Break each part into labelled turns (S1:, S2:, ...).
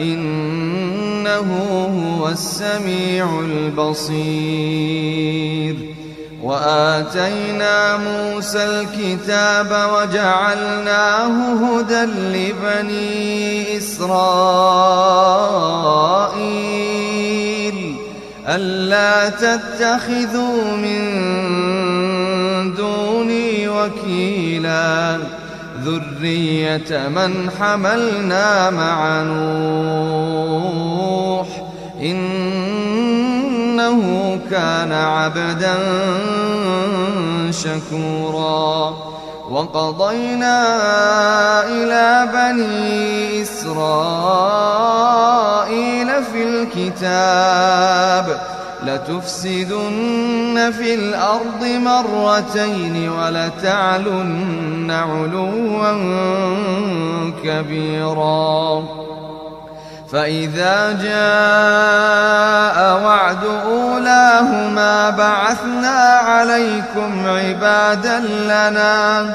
S1: إنه هو السميع البصير. وآتينا موسى الكتاب وجعلناه هدى لبني إسرائيل. ألا تتخذوا من دوني وكيلاً ذرية من حملنا مع نوح إنه كان عبدا شكورا وقضينا إلى بني إسرائيل في الكتاب لتفسدن في الأرض مرتين ولتعلن علوا كبيرا. فإذا جاء وعد أولاهما بعثنا عليكم عبادا لنا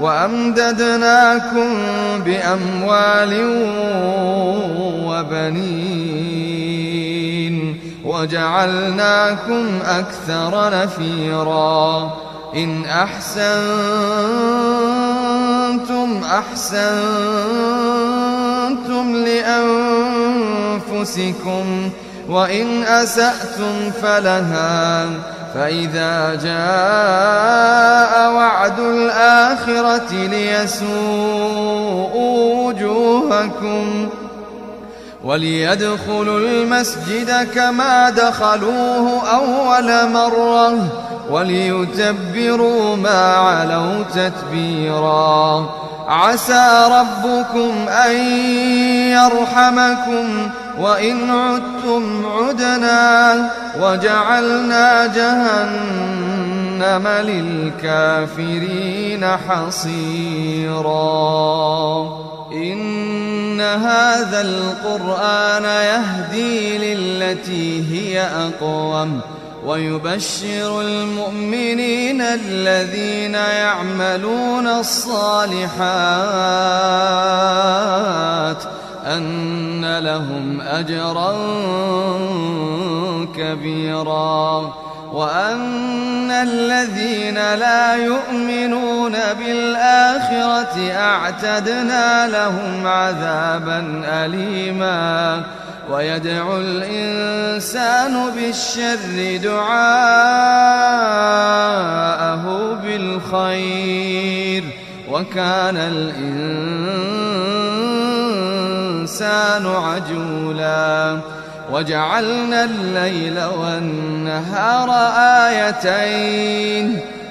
S1: وأمددناكم بأموال وبنين وجعلناكم أكثر نفيرا إن أحسنتم أحسنتم لأنفسكم وإن أسأتم فلها فإذا جاء وعد الآخرة ليسوءوا وجوهكم وليدخلوا المسجد كما دخلوه أول مرة وليتبروا ما علوا تتبيرا عسى ربكم أن يرحمكم وإن عدتم عدنا وجعلنا جهنم للكافرين حصيرا. إن هذا القرآن يهدي للتي هي أقوم. ويبشر المؤمنين الذين يعملون الصالحات أن لهم أجرا كبيرا وأن الذين لا يؤمنون بالآخرة أعتدنا لهم عذابا أليما ويدعو الإنسان بالشر دعاءه بالخير. وكان الإنسان عجولا. وجعلنا الليل والنهار آيتين.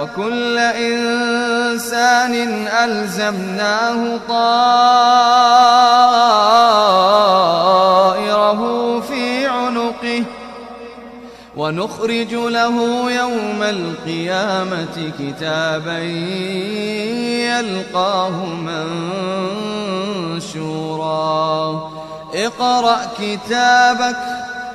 S1: وكل إنسان ألزمناه طائره في عنقه ونخرج له يوم القيامة كتابا يلقاه منشورا. اقرأ كتابك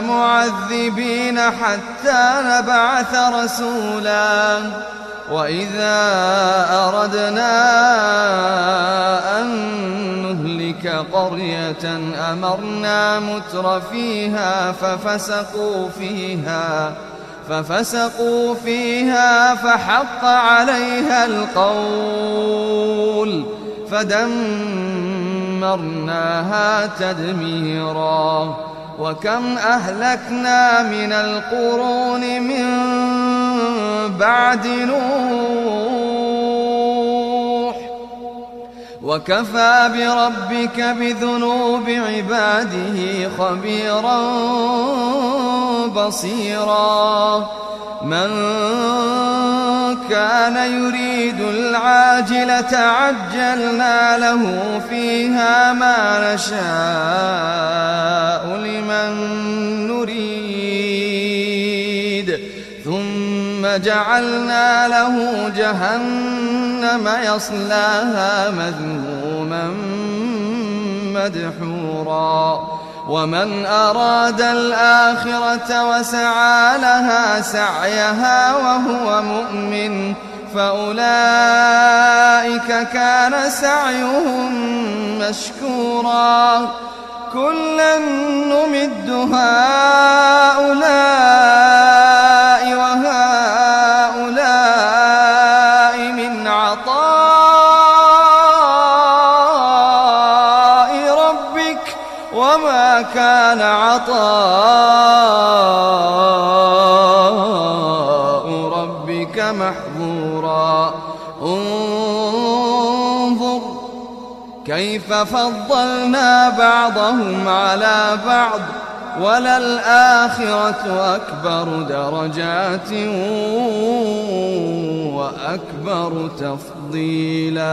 S1: معذبين حتى نبعث رسولا. وإذا أردنا أن نهلك قرية أمرنا متر فيها ففسقوا فيها ففسقوا فيها فحق عليها القول فدمرناها تدميرا. وكم أهلكنا من القرون من بعد نوح. وكفى بربك بذنوب عباده خبيرا بصيرا. من كان يريد العاجلة عجلنا له فيها ما نشاء لمن نريد ثم جعلنا له جهنم يصلاها مذموما مدحورا ومن أراد الآخرة وسعى لها سعيها وهو مؤمن فأولئك كان سعيهم مشكورا كلا نمد هؤلاء وهؤلاء من عطاء ربك وما كان عطاء ربك محظورا. كيف فضلنا بعضهم على بعض وللآخرة أكبر درجات وأكبر تفضيلاً